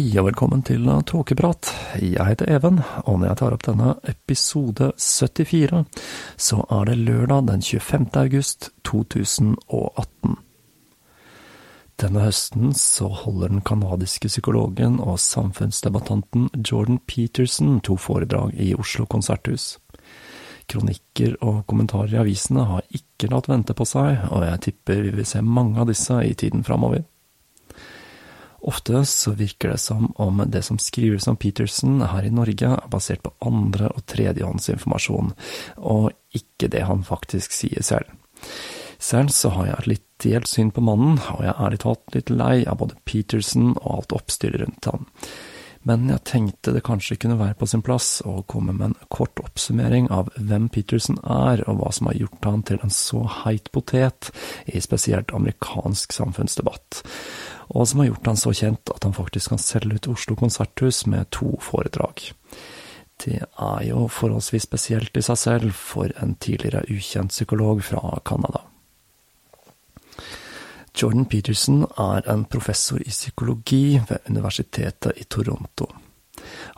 Hei og velkommen til Tåkeprat. Jeg heter Even, og når jeg tar opp denne episode 74, så er det lørdag den 25. august 2018. Denne høsten så holder den canadiske psykologen og samfunnsdebattanten Jordan Peterson to foredrag i Oslo konserthus. Kronikker og kommentarer i avisene har ikke latt vente på seg, og jeg tipper vi vil se mange av disse i tiden framover. Ofte så virker det som om det som skrives om Peterson her i Norge, er basert på andre- og tredjehåndsinformasjon, og ikke det han faktisk sier selv. Selv så har jeg et litt delt syn på mannen, og jeg er ærlig talt litt lei av både Peterson og alt oppstyret rundt han. Men jeg tenkte det kanskje kunne være på sin plass å komme med en kort oppsummering av hvem Peterson er, og hva som har gjort han til en så heit potet i spesielt amerikansk samfunnsdebatt og som har gjort han så kjent at han faktisk kan selge ut Oslo konserthus med to foredrag. Det er jo forholdsvis spesielt i seg selv for en tidligere ukjent psykolog fra Canada. Jordan Peterson er en professor i psykologi ved Universitetet i Toronto.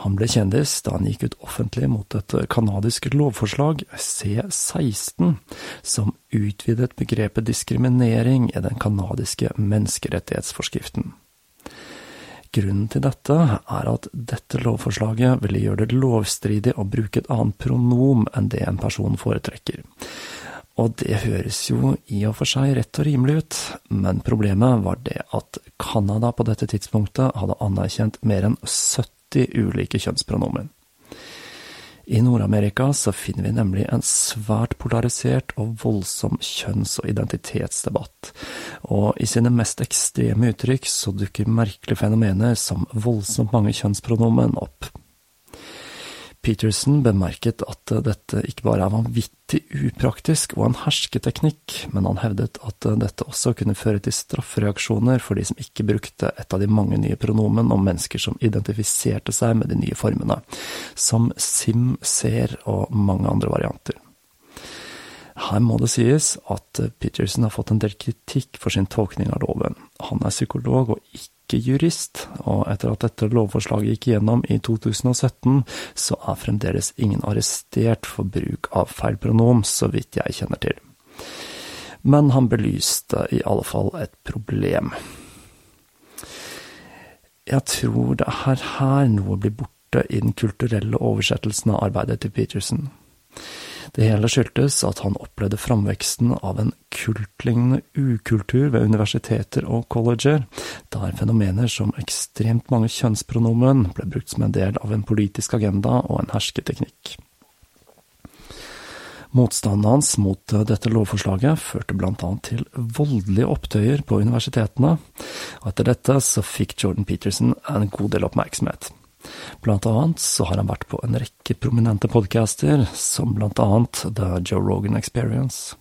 Han ble kjendis da han gikk ut offentlig mot et canadisk lovforslag, C16, som utvidet begrepet diskriminering i den canadiske menneskerettighetsforskriften. Grunnen til dette er at dette lovforslaget ville gjøre det lovstridig å bruke et annet pronom enn det en person foretrekker. Og det høres jo i og for seg rett og rimelig ut, men problemet var det at Canada på dette tidspunktet hadde anerkjent mer enn 70 ulike kjønnspronomen. I Nord-Amerika så finner vi nemlig en svært polarisert og voldsom kjønns- og identitetsdebatt, og i sine mest ekstreme uttrykk så dukker merkelige fenomener som voldsomt mange kjønnspronomen opp. Peterson bemerket at dette ikke bare er vanvittig upraktisk og en hersketeknikk, men han hevdet at dette også kunne føre til straffereaksjoner for de som ikke brukte et av de mange nye pronomen om mennesker som identifiserte seg med de nye formene, som sim, ser og mange andre varianter. Her må det sies at Peterson har fått en del kritikk for sin tolkning av loven. Han er psykolog og ikke jurist, og etter at dette lovforslaget gikk gjennom i 2017, så er fremdeles ingen arrestert for bruk av feil pronom, så vidt jeg kjenner til. Men han belyste i alle fall et problem. Jeg tror det er her noe blir borte i den kulturelle oversettelsen av arbeidet til Peterson. Det hele skyldtes at han opplevde framveksten av en kultlignende ukultur ved universiteter og colleger, der fenomener som ekstremt mange kjønnspronomen ble brukt som en del av en politisk agenda og en hersketeknikk. Motstanden hans mot dette lovforslaget førte blant annet til voldelige opptøyer på universitetene, og etter dette så fikk Jordan Peterson en god del oppmerksomhet. Blant annet så har han vært på en rekke prominente podcaster, som blant annet The Joe Rogan Experience.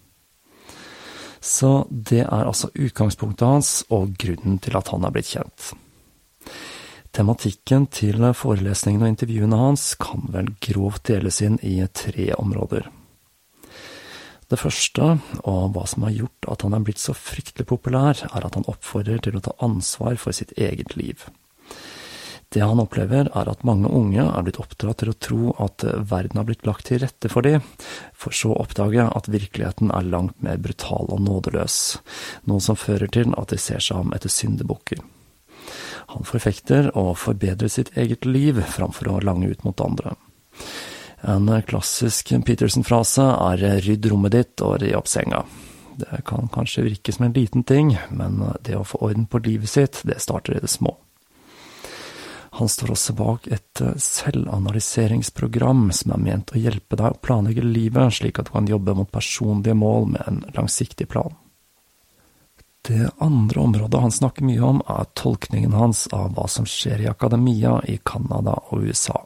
Så det er altså utgangspunktet hans og grunnen til at han er blitt kjent. Tematikken til forelesningene og intervjuene hans kan vel grovt deles inn i tre områder. Det første, og hva som har gjort at han er blitt så fryktelig populær, er at han oppfordrer til å ta ansvar for sitt eget liv. Det han opplever, er at mange unge er blitt oppdratt til å tro at verden har blitt lagt til rette for dem, for så å oppdage at virkeligheten er langt mer brutal og nådeløs, noe som fører til at de ser seg om etter syndebukker. Han forfekter å forbedre sitt eget liv framfor å lange ut mot andre. En klassisk Peterson-frase er rydd rommet ditt og ri opp senga. Det kan kanskje virke som en liten ting, men det å få orden på livet sitt, det starter i det små. Han står også bak et eh, selvanalyseringsprogram som er ment å hjelpe deg å planlegge livet slik at du kan jobbe mot personlige mål med en langsiktig plan. Det andre området han snakker mye om, er tolkningen hans av hva som skjer i akademia i Canada og USA,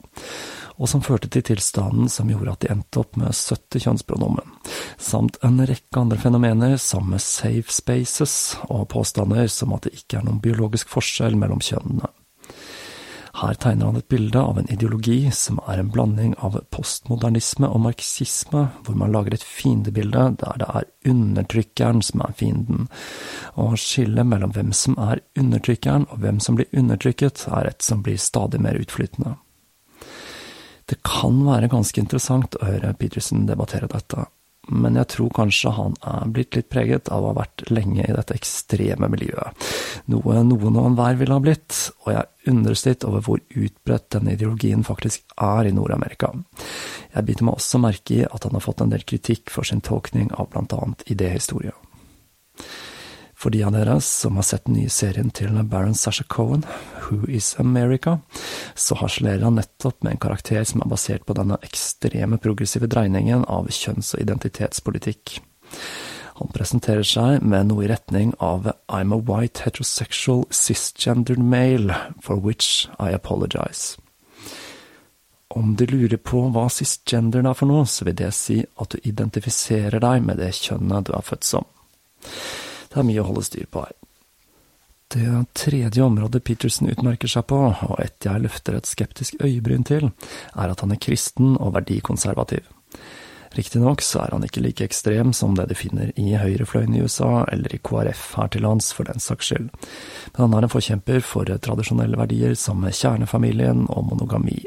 og som førte til tilstanden som gjorde at de endte opp med 70 kjønnspronomen, samt en rekke andre fenomener som safe spaces og påstander som at det ikke er noen biologisk forskjell mellom kjønnene. Her tegner han et bilde av en ideologi som er en blanding av postmodernisme og marxisme, hvor man lager et fiendebilde der det er undertrykkeren som er fienden, og skillet mellom hvem som er undertrykkeren og hvem som blir undertrykket, er et som blir stadig mer utflytende. Det kan være ganske interessant å høre Peterson debattere dette, men jeg tror kanskje han er blitt litt preget av å ha vært lenge i dette ekstreme miljøet, noe noen og enhver ville ha blitt, og jeg undres litt over hvor utbredt denne ideologien faktisk er i Nord-Amerika. Jeg biter meg også merke i at han har fått en del kritikk for sin tolkning av blant annet idéhistorie. For de av dere som har sett den nye serien til Baron Sasha Cohen, Who Is America, så harselerer han nettopp med en karakter som er basert på denne ekstreme progressive dreiningen av kjønns- og identitetspolitikk. Han presenterer seg med noe i retning av I'm a white heterosexual cisgendered male, for which I apologize. Om du lurer på hva cisgender er for noe, så vil det si at du identifiserer deg med det kjønnet du er født som. Det er mye å holde styr på her. Det tredje området Peterson utmerker seg på, og et jeg løfter et skeptisk øyebryn til, er at han er kristen og verdikonservativ. Riktignok så er han ikke like ekstrem som det du finner i høyrefløyen i USA, eller i KrF her til lands, for den saks skyld, men han er en forkjemper for tradisjonelle verdier som kjernefamilien og monogami.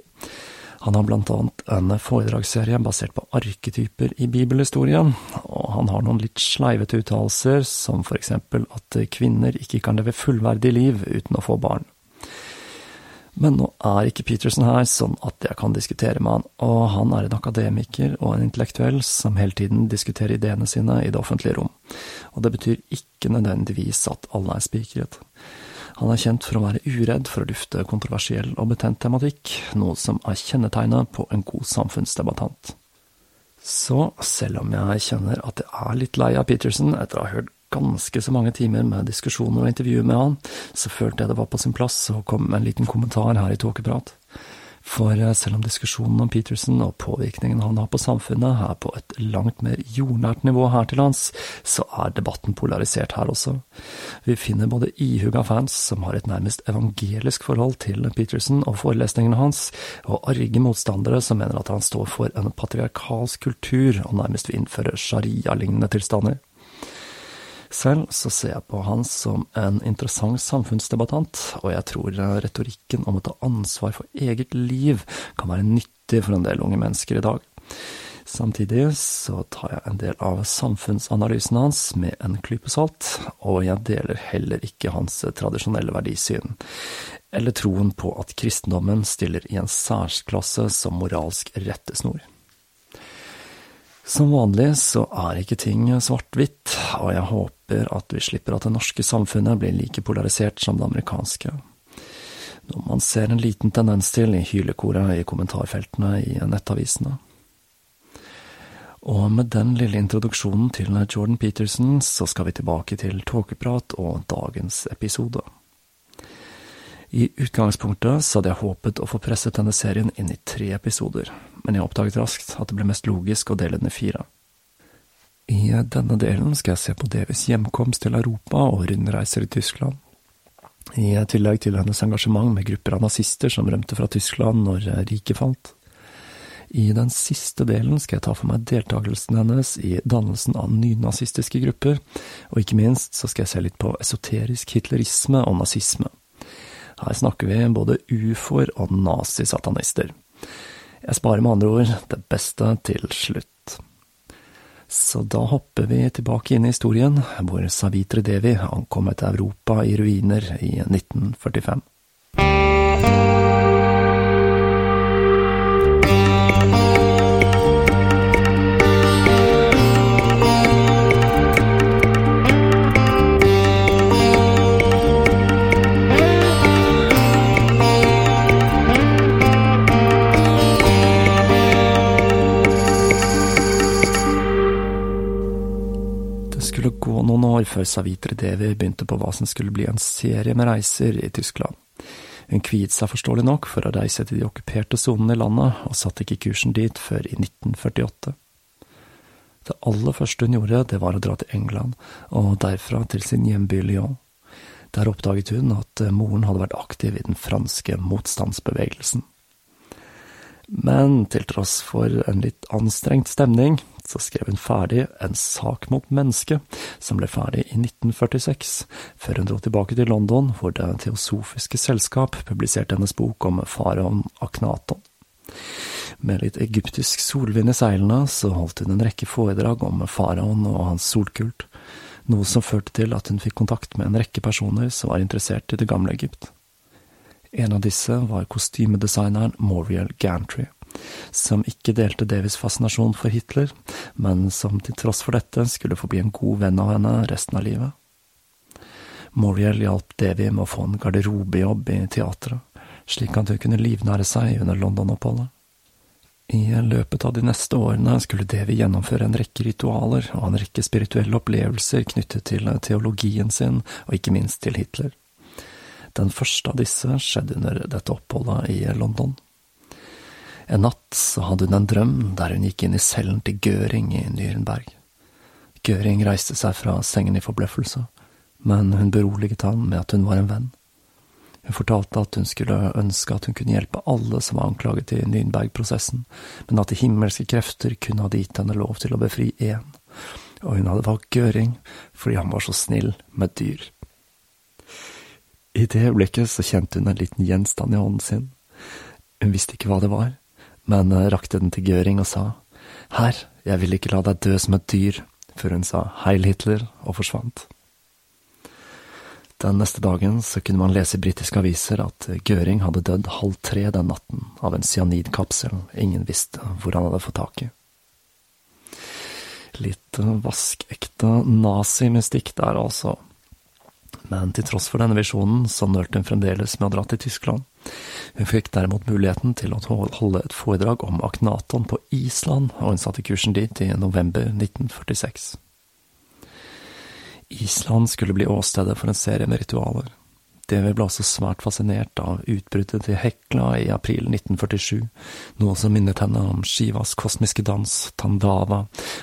Han har blant annet en foredragsserie basert på arketyper i bibelhistorien, og han har noen litt sleivete uttalelser, som for eksempel at kvinner ikke kan leve fullverdig liv uten å få barn. Men nå er ikke Peterson her sånn at jeg kan diskutere med han, og han er en akademiker og en intellektuell som hele tiden diskuterer ideene sine i det offentlige rom, og det betyr ikke nødvendigvis at alle er spikret. Han er kjent for å være uredd for å lufte kontroversiell og betent tematikk, noe som er kjennetegnet på en god samfunnsdebattant. Så selv om jeg kjenner at jeg er litt lei av Peterson etter å ha hørt ganske så mange timer med diskusjoner og intervjuer med han, så følte jeg det var på sin plass å komme med en liten kommentar her i Tåkeprat. For eh, selv om diskusjonen om Peterson og påvirkningen han har på samfunnet er på et langt mer jordnært nivå her til lands, så er debatten polarisert her også. Vi finner både ihuga fans som har et nærmest evangelisk forhold til Peterson og forelesningene hans, og arge motstandere som mener at han står for en patriarkalsk kultur og nærmest vil innføre sharia-lignende tilstander. Selv så ser jeg på han som en interessant samfunnsdebattant, og jeg tror retorikken om å ta ansvar for eget liv kan være nyttig for en del unge mennesker i dag. Samtidig så tar jeg en del av samfunnsanalysen hans med en klype salt, og jeg deler heller ikke hans tradisjonelle verdisyn, eller troen på at kristendommen stiller i en særsklasse som moralsk rettesnor. Som vanlig så er ikke ting svart-hvitt, og jeg håper at vi slipper at det norske samfunnet blir like polarisert som det amerikanske. Noe man ser en liten tendens til i hylekoret i kommentarfeltene i nettavisene. Og med den lille introduksjonen til Jordan Peterson, så skal vi tilbake til tåkeprat og dagens episode. I utgangspunktet så hadde jeg håpet å få presset denne serien inn i tre episoder, men jeg oppdaget raskt at det ble mest logisk å dele den i fire. I denne delen skal jeg se på Davies hjemkomst til Europa og rundreiser i Tyskland. I tillegg til hennes engasjement med grupper av nazister som rømte fra Tyskland når riket falt. I den siste delen skal jeg ta for meg deltakelsen hennes i dannelsen av nynazistiske grupper, og ikke minst så skal jeg se litt på esoterisk hitlerisme og nazisme. Her snakker vi både ufoer og nazisatanister. Jeg sparer med andre ord det beste til slutt. Så da hopper vi tilbake inn i historien, hvor Savitri Devi ankommet Europa i ruiner i 1945. år før Savitre Devi begynte på hva som skulle bli en serie med reiser i Tyskland. Hun kviet seg forståelig nok for å reise til de okkuperte sonene i landet, og satte ikke kursen dit før i 1948. Det aller første hun gjorde, det var å dra til England, og derfra til sin hjemby Lyon. Der oppdaget hun at moren hadde vært aktiv i den franske motstandsbevegelsen. Men til tross for en litt anstrengt stemning, så skrev hun ferdig En sak mot mennesket, som ble ferdig i 1946, før hun dro tilbake til London, hvor Det teosofiske selskap publiserte hennes bok om faraoen Aknaton. Med litt egyptisk solvind i seilene, så holdt hun en rekke foredrag om faraoen og hans solkult, noe som førte til at hun fikk kontakt med en rekke personer som var interessert i det gamle Egypt. En av disse var kostymedesigneren Moriel Gantry, som ikke delte Davies fascinasjon for Hitler, men som til tross for dette skulle få bli en god venn av henne resten av livet. Moriel hjalp Davy med å få en garderobejobb i teatret, slik at hun kunne livnære seg under London-oppholdet. I løpet av de neste årene skulle Davy gjennomføre en rekke ritualer og en rekke spirituelle opplevelser knyttet til teologien sin, og ikke minst til Hitler. Den første av disse skjedde under dette oppholdet i London. En natt så hadde hun en drøm der hun gikk inn i cellen til Gøring i Nürnberg. Gøring reiste seg fra sengen i forbløffelse, men hun beroliget han med at hun var en venn. Hun fortalte at hun skulle ønske at hun kunne hjelpe alle som var anklaget i Nürnberg-prosessen, men at de himmelske krefter kun hadde gitt henne lov til å befri én, og hun hadde valgt Gøring fordi han var så snill med dyr. I det øyeblikket så kjente hun en liten gjenstand i hånden sin. Hun visste ikke hva det var, men eh, rakte den til Göring og sa Her, jeg vil ikke la deg dø som et dyr, før hun sa Heil Hitler og forsvant. Den neste dagen så kunne man lese i britiske aviser at Göring hadde dødd halv tre den natten av en cyanidkapsel ingen visste hvor han hadde fått tak i. Litt vaskekte nazimystikk der, altså men til tross for denne visjonen, så nølte hun fremdeles med å dra til Tyskland. Hun fikk derimot muligheten til å holde et foredrag om Aknaton på Island, og hun satte kursen dit i november 1946. Island skulle bli åstedet for en serie med ritualer. Devi ble også svært fascinert av utbruddet til Hekla i april 1947, noe som minnet henne om Shivas kosmiske dans, Tandava,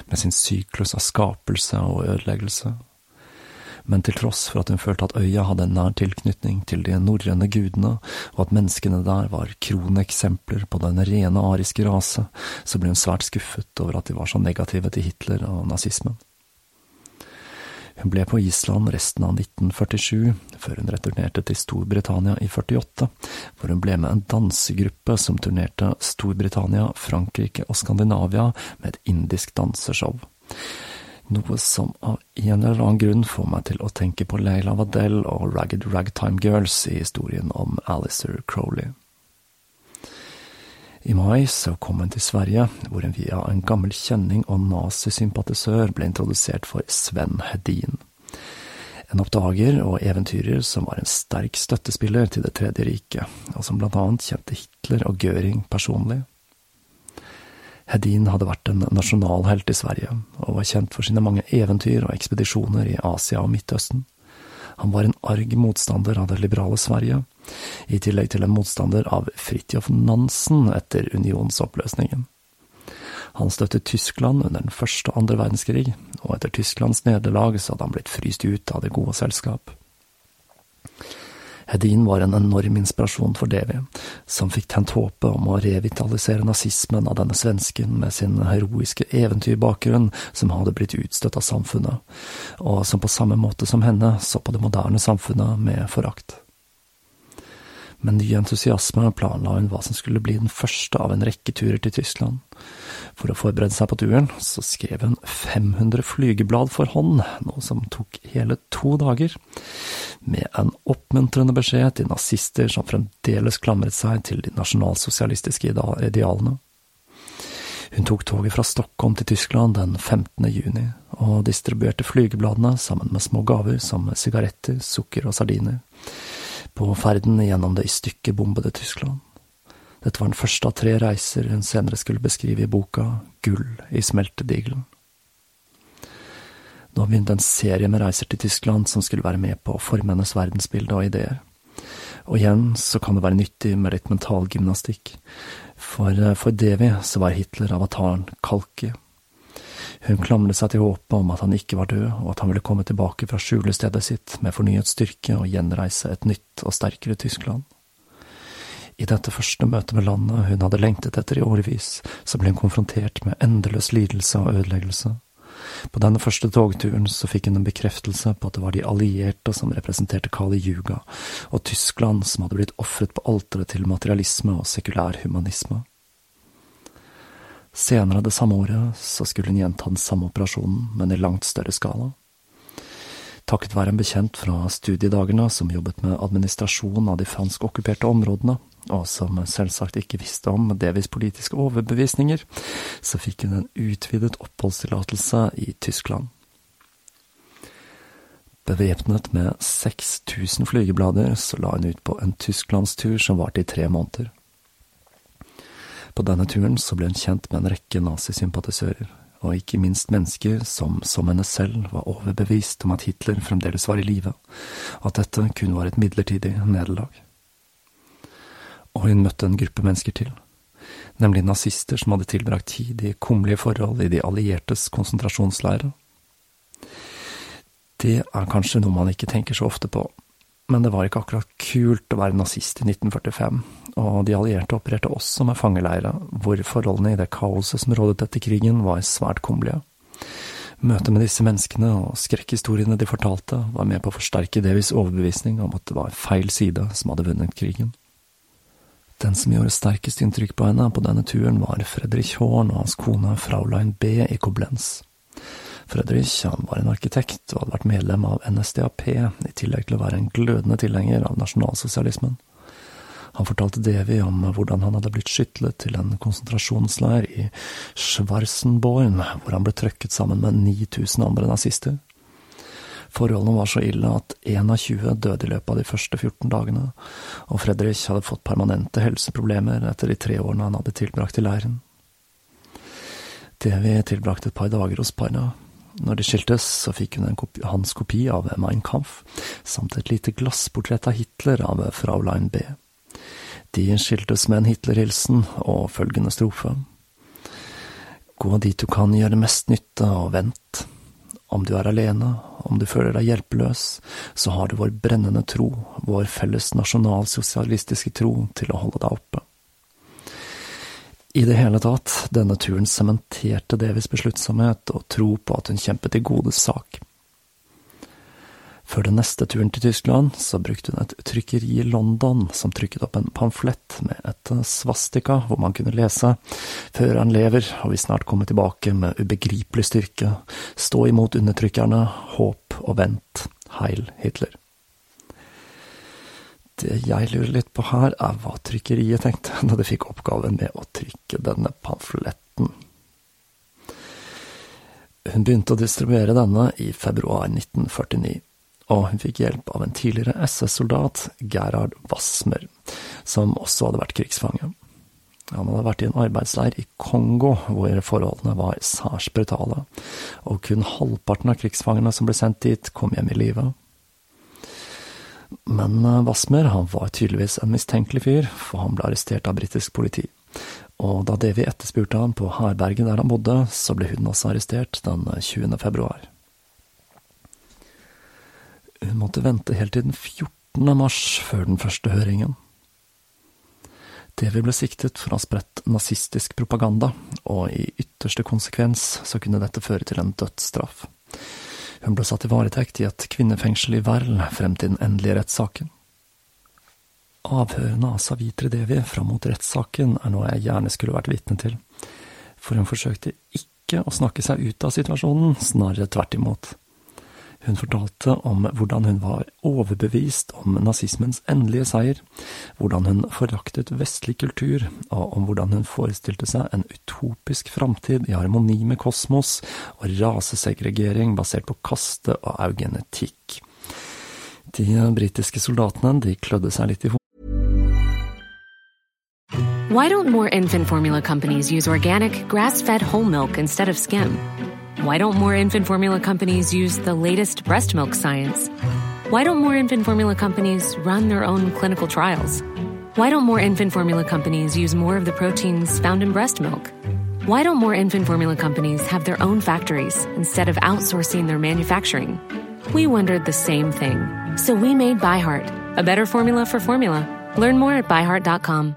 med sin syklus av skapelse og ødeleggelse, men til tross for at hun følte at øya hadde en nær tilknytning til de norrøne gudene, og at menneskene der var kroneksempler på den rene ariske rase, så ble hun svært skuffet over at de var så negative til Hitler og nazismen. Hun ble på Island resten av 1947, før hun returnerte til Storbritannia i 48, hvor hun ble med en dansegruppe som turnerte Storbritannia, Frankrike og Skandinavia med et indisk danseshow noe som av en eller annen grunn får meg til å tenke på Leila Vadell og Ragged Ragtime Girls i historien om Alistair Crowley. I mai så kom hun til Sverige, hvor hun via en gammel kjenning og nazisympatisør ble introdusert for Sven Hedin. En oppdager og eventyrer som var en sterk støttespiller til Det tredje riket, og som blant annet kjente Hitler og Göring personlig. Hedin hadde vært en nasjonalhelt i Sverige, og var kjent for sine mange eventyr og ekspedisjoner i Asia og Midtøsten. Han var en arg motstander av det liberale Sverige, i tillegg til en motstander av Fridtjof Nansen etter unionsoppløsningen. Han støttet Tyskland under den første og andre verdenskrig, og etter Tysklands nederlag så hadde han blitt fryst ut av det gode selskap. Hedin var en enorm inspirasjon for Devi, som fikk tent håpet om å revitalisere nazismen av denne svensken med sin heroiske eventyrbakgrunn som hadde blitt utstøtt av samfunnet, og som på samme måte som henne så på det moderne samfunnet med forakt. Med ny entusiasme planla hun hva som skulle bli den første av en rekke turer til Tyskland, for å forberede seg på turen, så skrev hun 500 flygeblad for hånd, noe som tok hele to dager, med en oppmuntrende beskjed til nazister som fremdeles klamret seg til de nasjonalsosialistiske idealene. Hun tok toget fra Stockholm til Tyskland den 15. juni, og distribuerte flygebladene sammen med små gaver som sigaretter, sukker og sardiner, på ferden gjennom det i stykker bombede Tyskland. Dette var den første av tre reiser hun senere skulle beskrive i boka Gull i smeltedigelen. Nå begynte en serie med reiser til Tyskland som skulle være med på å forme hennes verdensbilde og ideer. Og igjen så kan det være nyttig med litt mentalgymnastikk. for eh, for Devi så var Hitler-avataren Kalki. Hun klamret seg til håpet om at han ikke var død, og at han ville komme tilbake fra skjulestedet sitt med fornyet styrke og gjenreise et nytt og sterkere Tyskland. I dette første møtet med landet hun hadde lengtet etter i årevis, så ble hun konfrontert med endeløs lidelse og ødeleggelse. På denne første togturen så fikk hun en bekreftelse på at det var de allierte som representerte Kali Yuga, og Tyskland som hadde blitt ofret på alteret til materialisme og sekulær humanisme. Senere det samme året så skulle hun gjenta den samme operasjonen, men i langt større skala. Takket være en bekjent fra studiedagene som jobbet med administrasjon av de franskokkuperte områdene, og som selvsagt ikke visste om Devis politiske overbevisninger, så fikk hun en utvidet oppholdstillatelse i Tyskland. Bevæpnet med 6000 flygeblader så la hun ut på en tysklandstur som varte i tre måneder. På denne turen så ble hun kjent med en rekke nazisympatisører, og ikke minst mennesker som, som henne selv, var overbevist om at Hitler fremdeles var i live, og at dette kun var et midlertidig nederlag og hun møtte en gruppe mennesker til, nemlig nazister som hadde tilbrakt tid i kummerlige forhold i de alliertes konsentrasjonsleirer. Det er kanskje noe man ikke tenker så ofte på, men det var ikke akkurat kult å være nazist i 1945, og de allierte opererte også med fangeleirer, hvor forholdene i det kaoset som rådet etter krigen, var svært kummerlige. Møtet med disse menneskene og skrekkhistoriene de fortalte, var med på å forsterke Davies overbevisning om at det var feil side som hadde vunnet krigen. Den som gjorde sterkest inntrykk på henne på denne turen, var Fredrik Horn og hans kone Fraulein B i Koblenz. Fredrik han var en arkitekt og hadde vært medlem av NSDAP, i tillegg til å være en glødende tilhenger av nasjonalsosialismen. Han fortalte Devi om hvordan han hadde blitt skytlet til en konsentrasjonsleir i Schwarzenborn, hvor han ble trøkket sammen med 9000 andre nazister. Forholdene var så ille at 1 av 20 døde i løpet av de første 14 dagene, og Fredrik hadde fått permanente helseproblemer etter de tre årene han hadde tilbrakt i leiren. Devi tilbrakte et par dager hos Parna. Når de skiltes, så fikk hun kopi, hans kopi av Mein Kampf, samt et lite glassportrett av Hitler av Fraulein B. De skiltes med en Hitler-hilsen og følgende strofe. Gå dit du kan gjøre mest nytte, og vent. Om du er alene, om du føler deg hjelpeløs, så har du vår brennende tro, vår felles nasjonalsosialistiske tro, til å holde deg oppe. I det hele tatt, denne turen sementerte Davies besluttsomhet og tro på at hun kjempet i godes sak. Før den neste turen til Tyskland, så brukte hun et trykkeri i London som trykket opp en pamflett med et svastika hvor man kunne lese Før han lever, og vi snart kommet tilbake med ubegripelig styrke, stå imot undertrykkerne, håp og vent, heil Hitler. Det jeg lurer litt på her, er hva trykkeriet tenkte da de fikk oppgaven med å trykke denne pamfletten. Hun begynte å distribuere denne i februar 1949 og hun fikk hjelp av en tidligere SS-soldat, Gerhard Wassmer, som også hadde vært krigsfange. Han hadde vært i en arbeidsleir i Kongo, hvor forholdene var særs brutale, og kun halvparten av krigsfangene som ble sendt dit, kom hjem i live. Men Wassmer var tydeligvis en mistenkelig fyr, for han ble arrestert av britisk politi. Og da Devi etterspurte ham på herberget der han bodde, så ble hun også arrestert den 20. februar. Hun måtte vente helt til den 14. mars før den første høringen. TV ble siktet for å ha spredt nazistisk propaganda, og i ytterste konsekvens så kunne dette føre til en dødsstraff. Hun ble satt i varetekt i et kvinnefengsel i Verl frem til den endelige rettssaken. Avhørene av Savitre Devi fram mot rettssaken er noe jeg gjerne skulle vært vitne til, for hun forsøkte ikke å snakke seg ut av situasjonen, snarere tvert imot. Hun fortalte om hvordan hun var overbevist om nazismens endelige seier, hvordan hun foraktet vestlig kultur, og om hvordan hun forestilte seg en utopisk framtid i harmoni med kosmos og rasesegregering basert på kaste og eugenetikk. De britiske soldatene de klødde seg litt i hodet. Why don't more infant formula companies use organic, grass-fed whole milk instead of skim? Why don't more infant formula companies use the latest breast milk science? Why don't more infant formula companies run their own clinical trials? Why don't more infant formula companies use more of the proteins found in breast milk? Why don't more infant formula companies have their own factories instead of outsourcing their manufacturing? We wondered the same thing. So we made ByHeart, a better formula for formula. Learn more at byheart.com.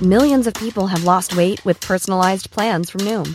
Millions of people have lost weight with personalized plans from Noom,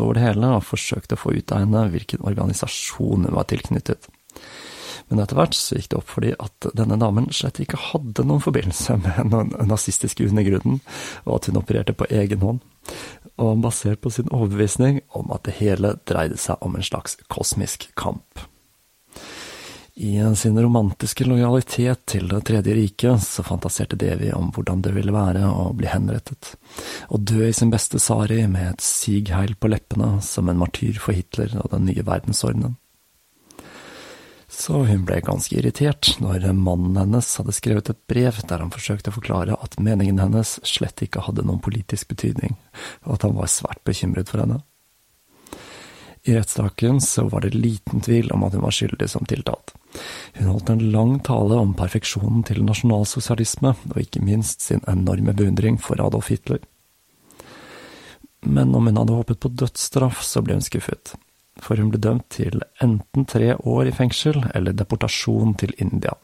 Over det hele og forsøkte å få ut av henne hvilken organisasjon hun var tilknyttet. Men etter hvert så gikk det opp for de at denne damen slett ikke hadde noen forbindelse med den nazistiske undergrunnen, og at hun opererte på egen hånd, og basert på sin overbevisning om at det hele dreide seg om en slags kosmisk kamp. I sin romantiske lojalitet til Det tredje riket så fantaserte Devi om hvordan det ville være å bli henrettet, og dø i sin beste sari med et sigheil på leppene som en martyr for Hitler og den nye verdensordenen. Så hun ble ganske irritert når mannen hennes hadde skrevet et brev der han forsøkte å forklare at meningen hennes slett ikke hadde noen politisk betydning, og at han var svært bekymret for henne. I rettssaken så var det liten tvil om at hun var skyldig som tiltalt. Hun holdt en lang tale om perfeksjonen til nasjonalsosialisme, og ikke minst sin enorme beundring for Adolf Hitler. Men om hun hadde håpet på dødsstraff, så ble hun skuffet. For hun ble dømt til enten tre år i fengsel eller deportasjon til India.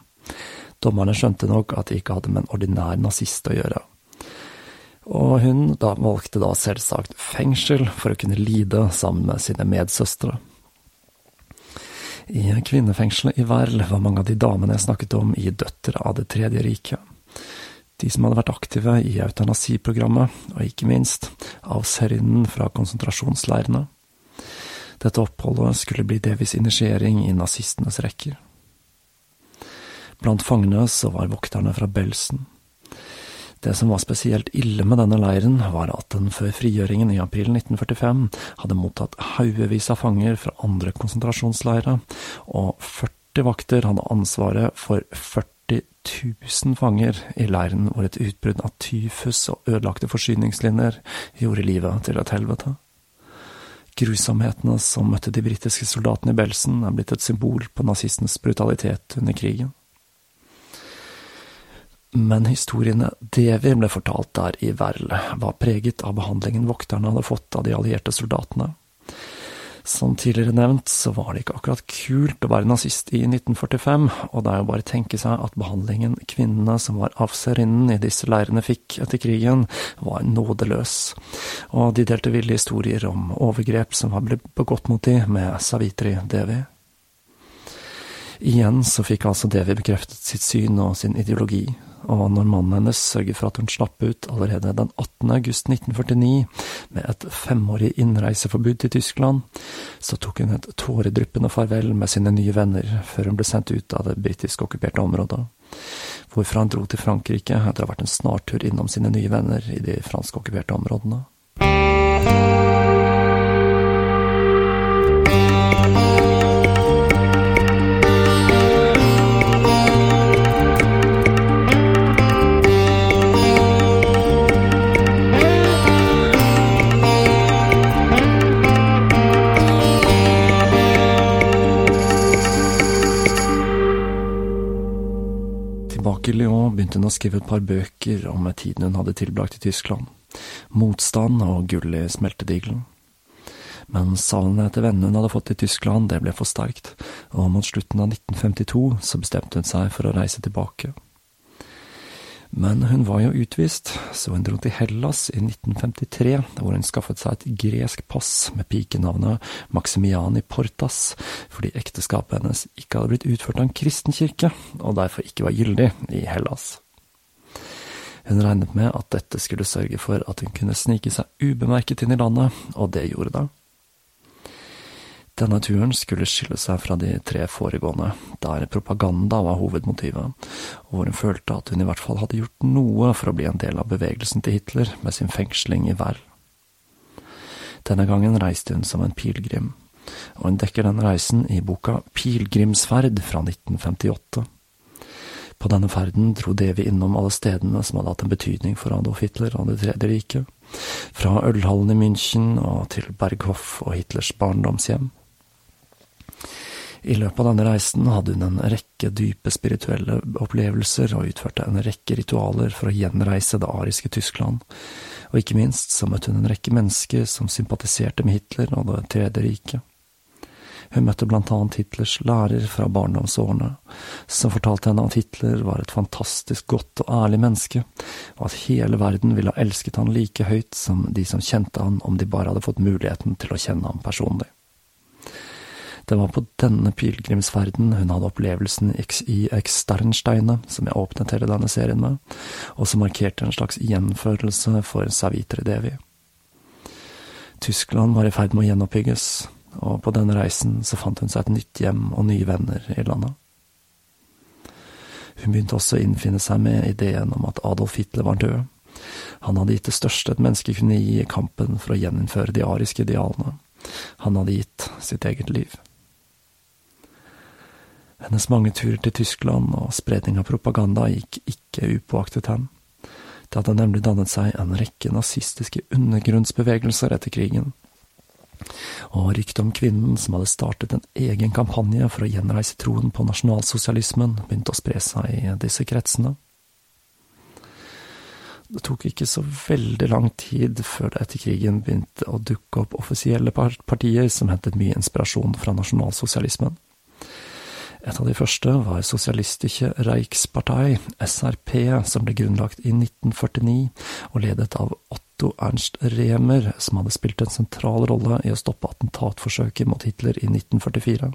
Dommerne skjønte nok at de ikke hadde med en ordinær nazist å gjøre. Og hun da valgte da selvsagt fengsel for å kunne lide sammen med sine medsøstre. I kvinnefengselet i Werl var mange av de damene jeg snakket om, i døtre av Det tredje riket. De som hadde vært aktive i eutanasiprogrammet, og ikke minst avserinnen fra konsentrasjonsleirene. Dette oppholdet skulle bli Devis initiering i nazistenes rekker. Blant fangene så var vokterne fra Belsen. Det som var spesielt ille med denne leiren, var at den før frigjøringen i april 1945 hadde mottatt haugevis av fanger fra andre konsentrasjonsleirer, og 40 vakter hadde ansvaret for 40 000 fanger i leiren hvor et utbrudd av tyfus og ødelagte forsyningslinjer gjorde livet til et helvete. Grusomhetene som møtte de britiske soldatene i Belsen, er blitt et symbol på nazistenes brutalitet under krigen. Men historiene Devi ble fortalt der i Verl, var preget av behandlingen vokterne hadde fått av de allierte soldatene. Som tidligere nevnt, så var det ikke akkurat kult å være nazist i 1945, og det er jo bare å tenke seg at behandlingen kvinnene som var avserinnen i disse leirene fikk etter krigen, var nådeløs, og de delte ville historier om overgrep som var blitt begått mot de med Savitri Devi. Igjen så fikk altså Devi bekreftet sitt syn og sin ideologi, og når mannen hennes sørget for at hun slapp ut allerede den 18. august 1949 med et femårig innreiseforbud til Tyskland, så tok hun et tåredryppende farvel med sine nye venner før hun ble sendt ut av det britisk okkuperte området, hvorfra hun dro til Frankrike etter å ha vært en snartur innom sine nye venner i de franskokkuperte områdene. Lyon begynte hun å skrive et par bøker om tiden hun hadde tilbrakt i Tyskland, Motstand og Gull i smeltedigelen. Men savnet etter vennene hun hadde fått i Tyskland, det ble for sterkt, og mot slutten av 1952 så bestemte hun seg for å reise tilbake. Men hun var jo utvist, så hun dro til Hellas i 1953, hvor hun skaffet seg et gresk pass med pikenavnet Maximiani Portas, fordi ekteskapet hennes ikke hadde blitt utført av en kristen kirke, og derfor ikke var gyldig i Hellas. Hun regnet med at dette skulle sørge for at hun kunne snike seg ubemerket inn i landet, og det gjorde det. Denne turen skulle skille seg fra de tre foregående, der propaganda var hovedmotivet, og hvor hun følte at hun i hvert fall hadde gjort noe for å bli en del av bevegelsen til Hitler med sin fengsling i Werl. Denne gangen reiste hun som en pilegrim, og hun dekker den reisen i boka Pilegrimsferd fra 1958. På denne ferden dro Devi innom alle stedene som hadde hatt en betydning for Adolf Hitler og Det tredje riket, fra ølhallen i München og til Berghof og Hitlers barndomshjem. I løpet av denne reisen hadde hun en rekke dype spirituelle opplevelser og utførte en rekke ritualer for å gjenreise det ariske Tyskland, og ikke minst så møtte hun en rekke mennesker som sympatiserte med Hitler og Det tredje riket. Hun møtte blant annet Hitlers lærer fra barndomsårene, som fortalte henne at Hitler var et fantastisk godt og ærlig menneske, og at hele verden ville ha elsket han like høyt som de som kjente han om de bare hadde fått muligheten til å kjenne ham personlig. Det var på denne pilegrimsferden hun hadde opplevelsen i Eksternsteine, som jeg åpnet hele denne serien med, og som markerte en slags gjenfødelse for Savitre Devi. Tyskland var i ferd med å gjenoppbygges, og på denne reisen så fant hun seg et nytt hjem og nye venner i landet. Hun begynte også å innfinne seg med ideen om at Adolf Hitler var død. Han hadde gitt det største et menneske kunne gi i kampen for å gjeninnføre de ariske idealene. Han hadde gitt sitt eget liv. Hennes mange turer til Tyskland og spredning av propaganda gikk ikke upåaktet hen. Det hadde nemlig dannet seg en rekke nazistiske undergrunnsbevegelser etter krigen. Og ryktet om kvinnen som hadde startet en egen kampanje for å gjenreise troen på nasjonalsosialismen, begynte å spre seg i disse kretsene. Det tok ikke så veldig lang tid før det etter krigen begynte å dukke opp offisielle partier som hentet mye inspirasjon fra nasjonalsosialismen. Et av de første var Sosialistische Reichspartei, SRP, som ble grunnlagt i 1949 og ledet av Otto Ernst Rehmer, som hadde spilt en sentral rolle i å stoppe attentatforsøket mot Hitler i 1944.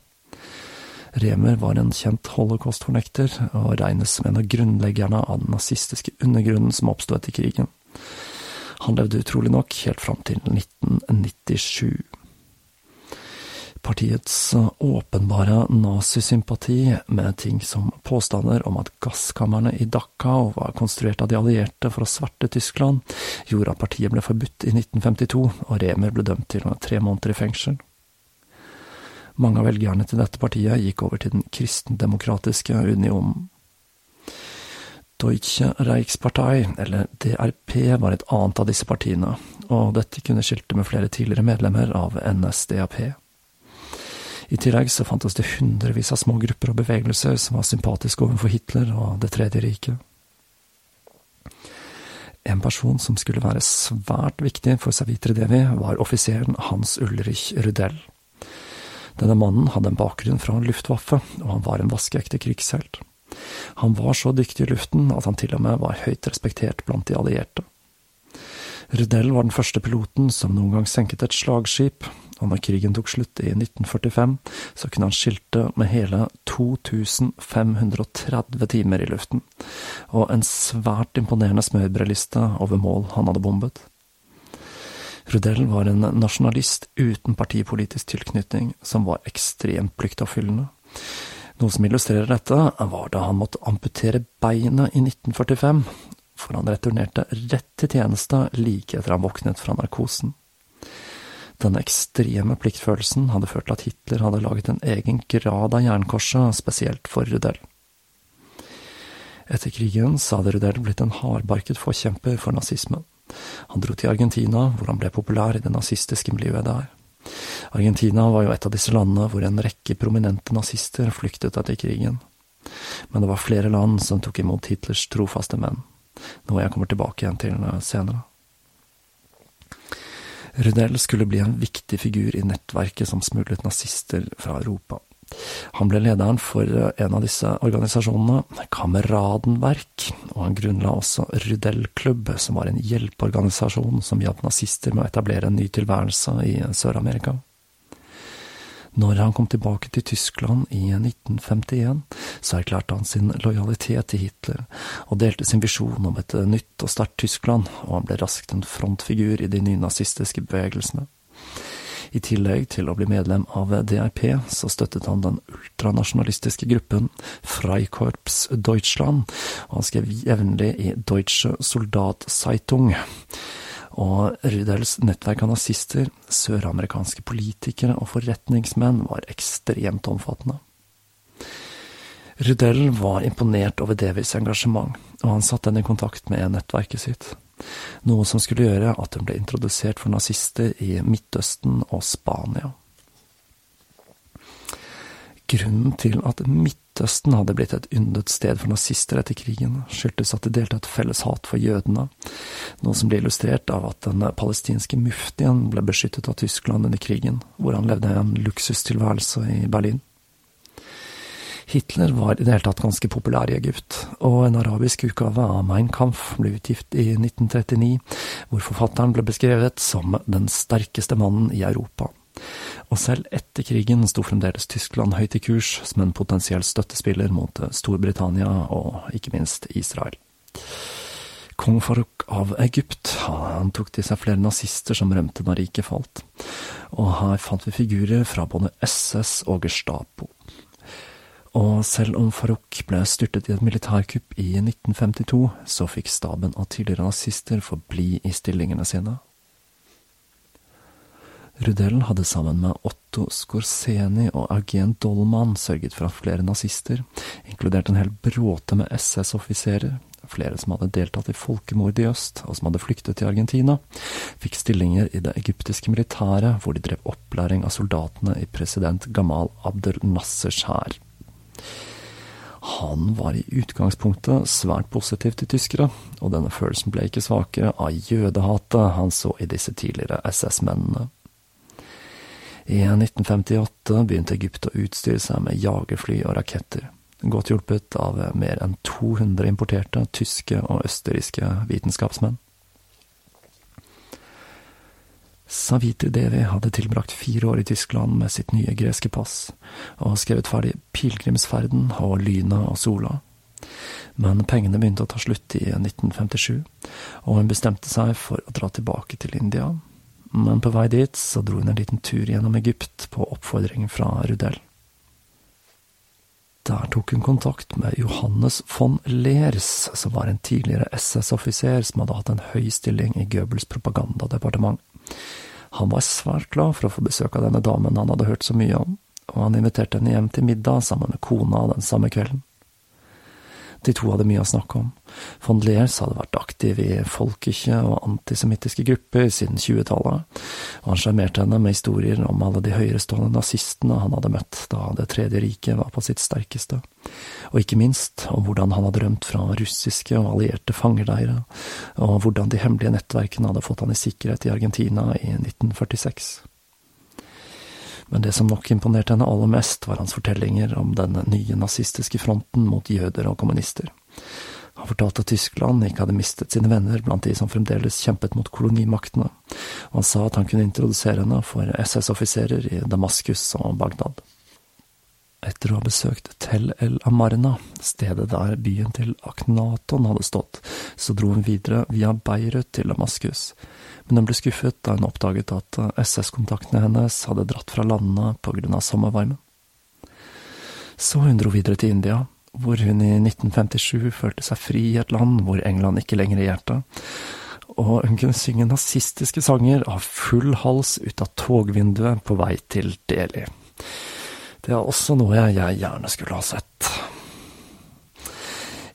Rehmer var en kjent holocaust-fornekter, og regnes som en av grunnleggerne av den nazistiske undergrunnen som oppsto etter krigen. Han levde utrolig nok helt fram til 1997. Partiets åpenbare nazisympati med ting som påstander om at gasskamrene i Dachau var konstruert av de allierte for å sverte Tyskland, gjorde at partiet ble forbudt i 1952, og Remer ble dømt til tre måneder i fengsel. Mange av velgerne til dette partiet gikk over til den kristendemokratiske unionen. Deutsche Reichspartei, eller DRP, var et annet av disse partiene, og dette kunne skilte med flere tidligere medlemmer av NSDAP. I tillegg så fantes det hundrevis av små grupper og bevegelser som var sympatiske overfor Hitler og Det tredje riket. En person som skulle være svært viktig for Savitre Devi, var offiseren Hans Ulrich Rudell. Denne mannen hadde en bakgrunn fra Luftwaffe, og han var en vaskeekte krigshelt. Han var så dyktig i luften at han til og med var høyt respektert blant de allierte. Rudell var den første piloten som noen gang senket et slagskip, og når krigen tok slutt i 1945, så kunne han skilte med hele 2530 timer i luften, og en svært imponerende smørbrødliste over mål han hadde bombet. Rudell var en nasjonalist uten partipolitisk tilknytning, som var ekstremt pliktoppfyllende. Noe som illustrerer dette, var da han måtte amputere beinet i 1945, for han returnerte rett til tjeneste like etter han våknet fra narkosen. Denne ekstreme pliktfølelsen hadde ført til at Hitler hadde laget en egen grad av jernkorset spesielt for Rudel. Etter krigen så hadde Rudel blitt en hardbarket forkjemper for nazismen. Han dro til Argentina, hvor han ble populær i det nazistiske miljøet der. Argentina var jo et av disse landene hvor en rekke prominente nazister flyktet etter krigen. Men det var flere land som tok imot Hitlers trofaste menn, noe jeg kommer tilbake igjen til senere. Rudel skulle bli en viktig figur i nettverket som smuglet nazister fra Europa. Han ble lederen for en av disse organisasjonene, Kameradenverk, og han grunnla også Rudel-klubb, som var en hjelpeorganisasjon som hjalp nazister med å etablere en ny tilværelse i Sør-Amerika. Når han kom tilbake til Tyskland i 1951, så erklærte han sin lojalitet til Hitler, og delte sin visjon om et nytt og sterkt Tyskland, og han ble raskt en frontfigur i de nynazistiske bevegelsene. I tillegg til å bli medlem av DRP, så støttet han den ultranasjonalistiske gruppen Freikorps Deutschland, og han skrev jevnlig i Deutsche Soldatzeitung og Rudels nettverk av nazister, søramerikanske politikere og forretningsmenn var ekstremt omfattende. Rudel var imponert over Davies engasjement, og han satte henne i kontakt med nettverket sitt, noe som skulle gjøre at hun ble introdusert for nazister i Midtøsten og Spania. Grunnen til at Midtøsten hadde blitt et yndet sted for nazister etter krigen, skyldtes at de delte et felles hat for jødene, noe som ble illustrert av at den palestinske muftien ble beskyttet av Tyskland under krigen, hvor han levde en luksustilværelse i Berlin. Hitler var i det hele tatt ganske populær i Egypt, og en arabisk utgave av Mein Kampf ble utgift i 1939, hvor forfatteren ble beskrevet som den sterkeste mannen i Europa og selv etter krigen sto fremdeles Tyskland høyt i kurs som en potensiell støttespiller mot Storbritannia og ikke minst Israel. Kong Farouk av Egypt han tok til seg flere nazister som rømte da riket falt, og her fant vi figurer fra både SS og Gestapo. Og selv om Farouk ble styrtet i et militærkupp i 1952, så fikk staben av tidligere nazister forbli i stillingene sine. Rudel hadde sammen med Otto Skorseni og Eugen Dollmann sørget for at flere nazister, inkludert en hel bråte med SS-offiserer, flere som hadde deltatt i folkemord i øst, og som hadde flyktet til Argentina, fikk stillinger i det egyptiske militæret, hvor de drev opplæring av soldatene i president Gamal Abdel Nassers hær. Han var i utgangspunktet svært positiv til tyskere, og denne følelsen ble ikke svakere av jødehatet han så i disse tidligere SS-mennene. I 1958 begynte Egypt å utstyre seg med jagerfly og raketter, godt hjulpet av mer enn 200 importerte tyske og østerrikske vitenskapsmenn. Savitri Devi hadde tilbrakt fire år i Tyskland med sitt nye greske pass, og skrevet ferdig Pilegrimsferden og Lyna og Sola. Men pengene begynte å ta slutt i 1957, og hun bestemte seg for å dra tilbake til India, men på vei dit så dro hun en liten tur gjennom Egypt på oppfordring fra Rudel. Der tok hun kontakt med Johannes von Leers, som var en tidligere SS-offiser som hadde hatt en høy stilling i Goebbels propagandadepartement. Han var svært glad for å få besøk av denne damen han hadde hørt så mye om, og han inviterte henne hjem til middag sammen med kona den samme kvelden. De to hadde mye å snakke om. Von Leers hadde vært aktiv i folkekje og antisemittiske grupper siden 20-tallet, og han sjarmerte henne med historier om alle de høyerestående nazistene han hadde møtt da Det tredje riket var på sitt sterkeste, og ikke minst om hvordan han hadde rømt fra russiske og allierte fangeleirer, og hvordan de hemmelige nettverkene hadde fått han i sikkerhet i Argentina i 1946 men det som nok imponerte henne aller mest, var hans fortellinger om den nye nazistiske fronten mot jøder og kommunister. Han fortalte at Tyskland ikke hadde mistet sine venner blant de som fremdeles kjempet mot kolonimaktene, og han sa at han kunne introdusere henne for SS-offiserer i Damaskus og Bagdad. Etter å ha besøkt Tel El Amarna, stedet der byen til Aknaton hadde stått, så dro hun videre via Beirut til Damaskus, men hun ble skuffet da hun oppdaget at SS-kontaktene hennes hadde dratt fra landene på grunn av sommervarmen. Så hun dro videre til India, hvor hun i 1957 følte seg fri i et land hvor England ikke lenger regjerte, og hun kunne synge nazistiske sanger av full hals ut av togvinduet på vei til Delhi. Det er også noe jeg gjerne skulle ha sett.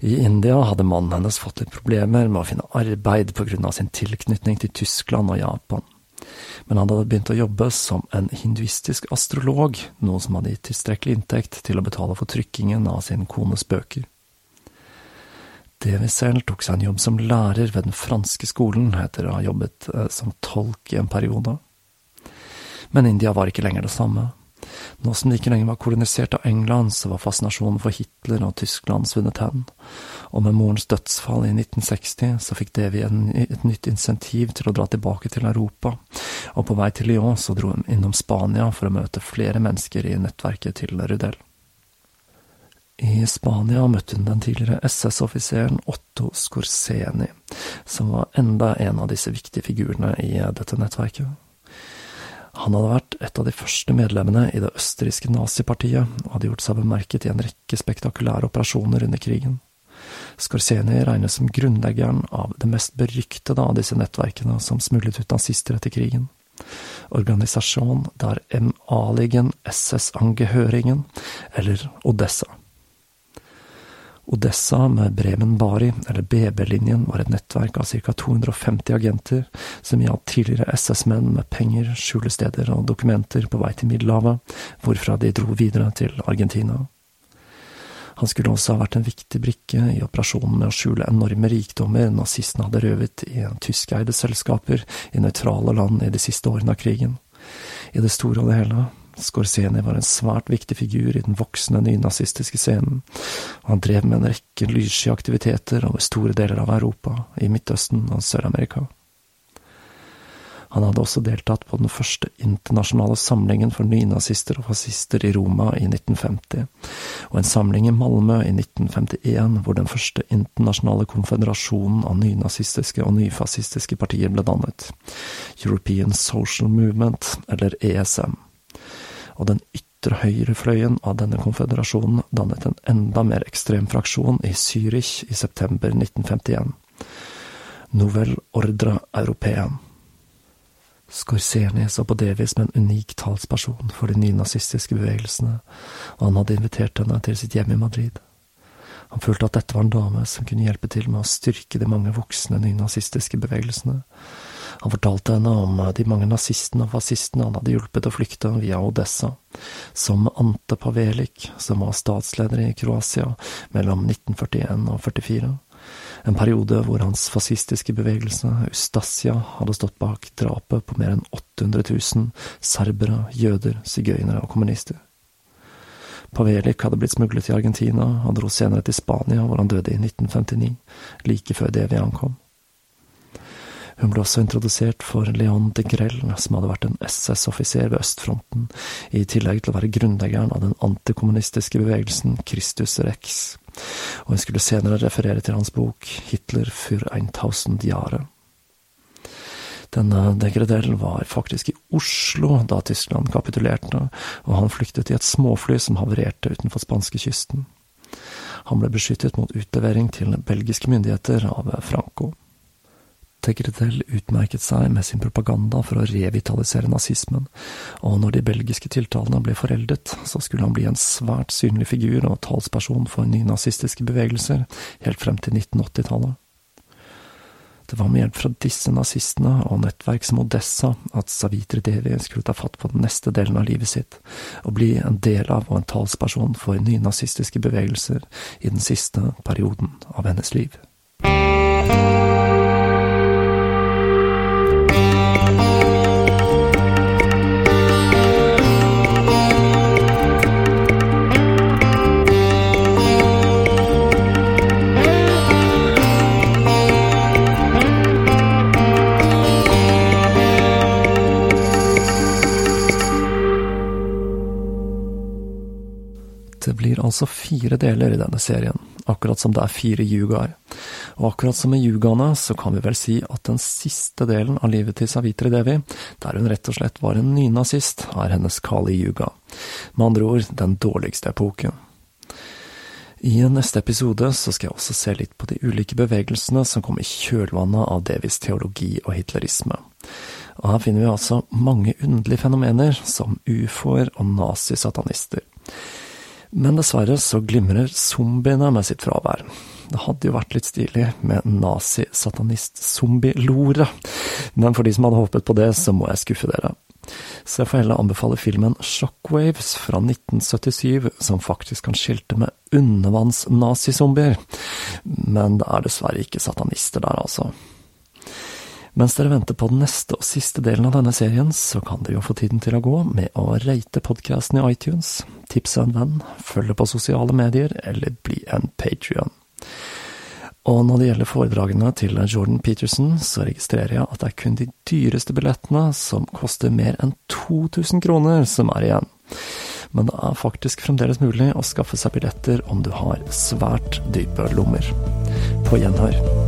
I India hadde mannen hennes fått litt problemer med å finne arbeid av sin tilknytning til Tyskland og Japan men han hadde begynt å jobbe som en hinduistisk astrolog, noe som hadde gitt tilstrekkelig inntekt til å betale for trykkingen av sin kones bøker. Devisel tok seg en jobb som lærer ved den franske skolen etter å ha jobbet eh, som tolk i en periode. Men India var ikke lenger det samme. Nå som de ikke lenger var kolonisert av England, så var fascinasjonen for Hitler og Tyskland svunnet hen, og med morens dødsfall i 1960 så fikk Devi et nytt insentiv til å dra tilbake til Europa, og på vei til Lyon så dro hun innom Spania for å møte flere mennesker i nettverket til Rudel. I Spania møtte hun den tidligere SS-offiseren Otto Scorseni, som var enda en av disse viktige figurene i dette nettverket. Han hadde vært et av de første medlemmene i det østerrikske nazipartiet, og hadde gjort seg bemerket i en rekke spektakulære operasjoner under krigen. Skorseni regnes som grunnleggeren av det mest beryktede av disse nettverkene som smuglet ut nazister etter krigen. Organisasjon der MA-ligen SS-angehøringen, eller Odessa. Odessa med Bremen Bari, eller BB-linjen, var et nettverk av ca 250 agenter som hjalp tidligere SS-menn med penger, skjulesteder og dokumenter på vei til Middelhavet, hvorfra de dro videre til Argentina. Han skulle også ha vært en viktig brikke i operasjonen med å skjule enorme rikdommer nazistene hadde røvet i tyskeide selskaper i nøytrale land i de siste årene av krigen. I det store og det hele Skorseni var en svært viktig figur i den voksende nynazistiske scenen, og han drev med en rekke lyssky aktiviteter over store deler av Europa, i Midtøsten og Sør-Amerika. Han hadde også deltatt på den første internasjonale samlingen for nynazister og fascister i Roma i 1950, og en samling i Malmö i 1951 hvor den første internasjonale konfederasjonen av nynazistiske og nyfascistiske partier ble dannet, European Social Movement, eller ESM og den ytre høyrefløyen av denne konføderasjonen dannet en enda mer ekstrem fraksjon i Zürich i september 1951. Nouvelle Ordre Européen. Skorseni så på Devi som en unik talsperson for de nynazistiske bevegelsene, og han hadde invitert henne til sitt hjem i Madrid. Han følte at dette var en dame som kunne hjelpe til med å styrke de mange voksne nynazistiske bevegelsene, han fortalte henne om de mange nazistene og fascistene han hadde hjulpet å flykte via Odessa, som Ante Pavelik, som var statsleder i Kroatia mellom 1941 og 44, en periode hvor hans fascistiske bevegelse, Ustasia, hadde stått bak drapet på mer enn 800 000 serbere, jøder, sigøynere og kommunister. Pavelik hadde blitt smuglet til Argentina og dro senere til Spania, hvor han døde i 1959, like før det vi ankom. Hun ble også introdusert for Leon de Grell, som hadde vært en SS-offiser ved østfronten, i tillegg til å være grunnleggeren av den antikommunistiske bevegelsen Christus Rex, og hun skulle senere referere til hans bok Hitler für 1000 Jahre. Denne Degradell var faktisk i Oslo da Tyskland kapitulerte, og han flyktet i et småfly som havarerte utenfor spanskekysten. Han ble beskyttet mot utlevering til belgiske myndigheter av Franco. Tegretell utmerket seg med sin propaganda for å revitalisere nazismen, og når de belgiske tiltalene ble foreldet, så skulle han bli en svært synlig figur og talsperson for nynazistiske bevegelser helt frem til 1980-tallet. Det var med hjelp fra disse nazistene og nettverk som Odessa at Savitri Devi skulle ta fatt på den neste delen av livet sitt, og bli en del av og en talsperson for nynazistiske bevegelser i den siste perioden av hennes liv. Blir altså fire deler i denne serien, akkurat som det er fire yugaer. Og akkurat som med yugaene, så kan vi vel si at den siste delen av livet til Savitri Devi, der hun rett og slett var en nynazist, er hennes Kali Yuga. Med andre ord den dårligste epoken. I neste episode så skal jeg også se litt på de ulike bevegelsene som kom i kjølvannet av Devis teologi og hitlerisme. Og her finner vi altså mange underlige fenomener, som ufoer og nazisatanister. Men dessverre så glimrer zombiene med sitt fravær. Det hadde jo vært litt stilig med nazi-satanist-zombie-lore, men for de som hadde håpet på det, så må jeg skuffe dere. Så jeg får heller anbefale filmen Shockwaves fra 1977, som faktisk kan skilte med undervanns-nazizombier. Men det er dessverre ikke satanister der, altså. Mens dere venter på den neste og siste delen av denne serien, så kan dere jo få tiden til å gå med å rate podkasten i iTunes, tipse en venn, følge på sosiale medier eller bli en patrion. Og når det gjelder foredragene til Jordan Peterson, så registrerer jeg at det er kun de dyreste billettene, som koster mer enn 2000 kroner, som er igjen. Men det er faktisk fremdeles mulig å skaffe seg billetter om du har svært dype lommer. På gjenhør.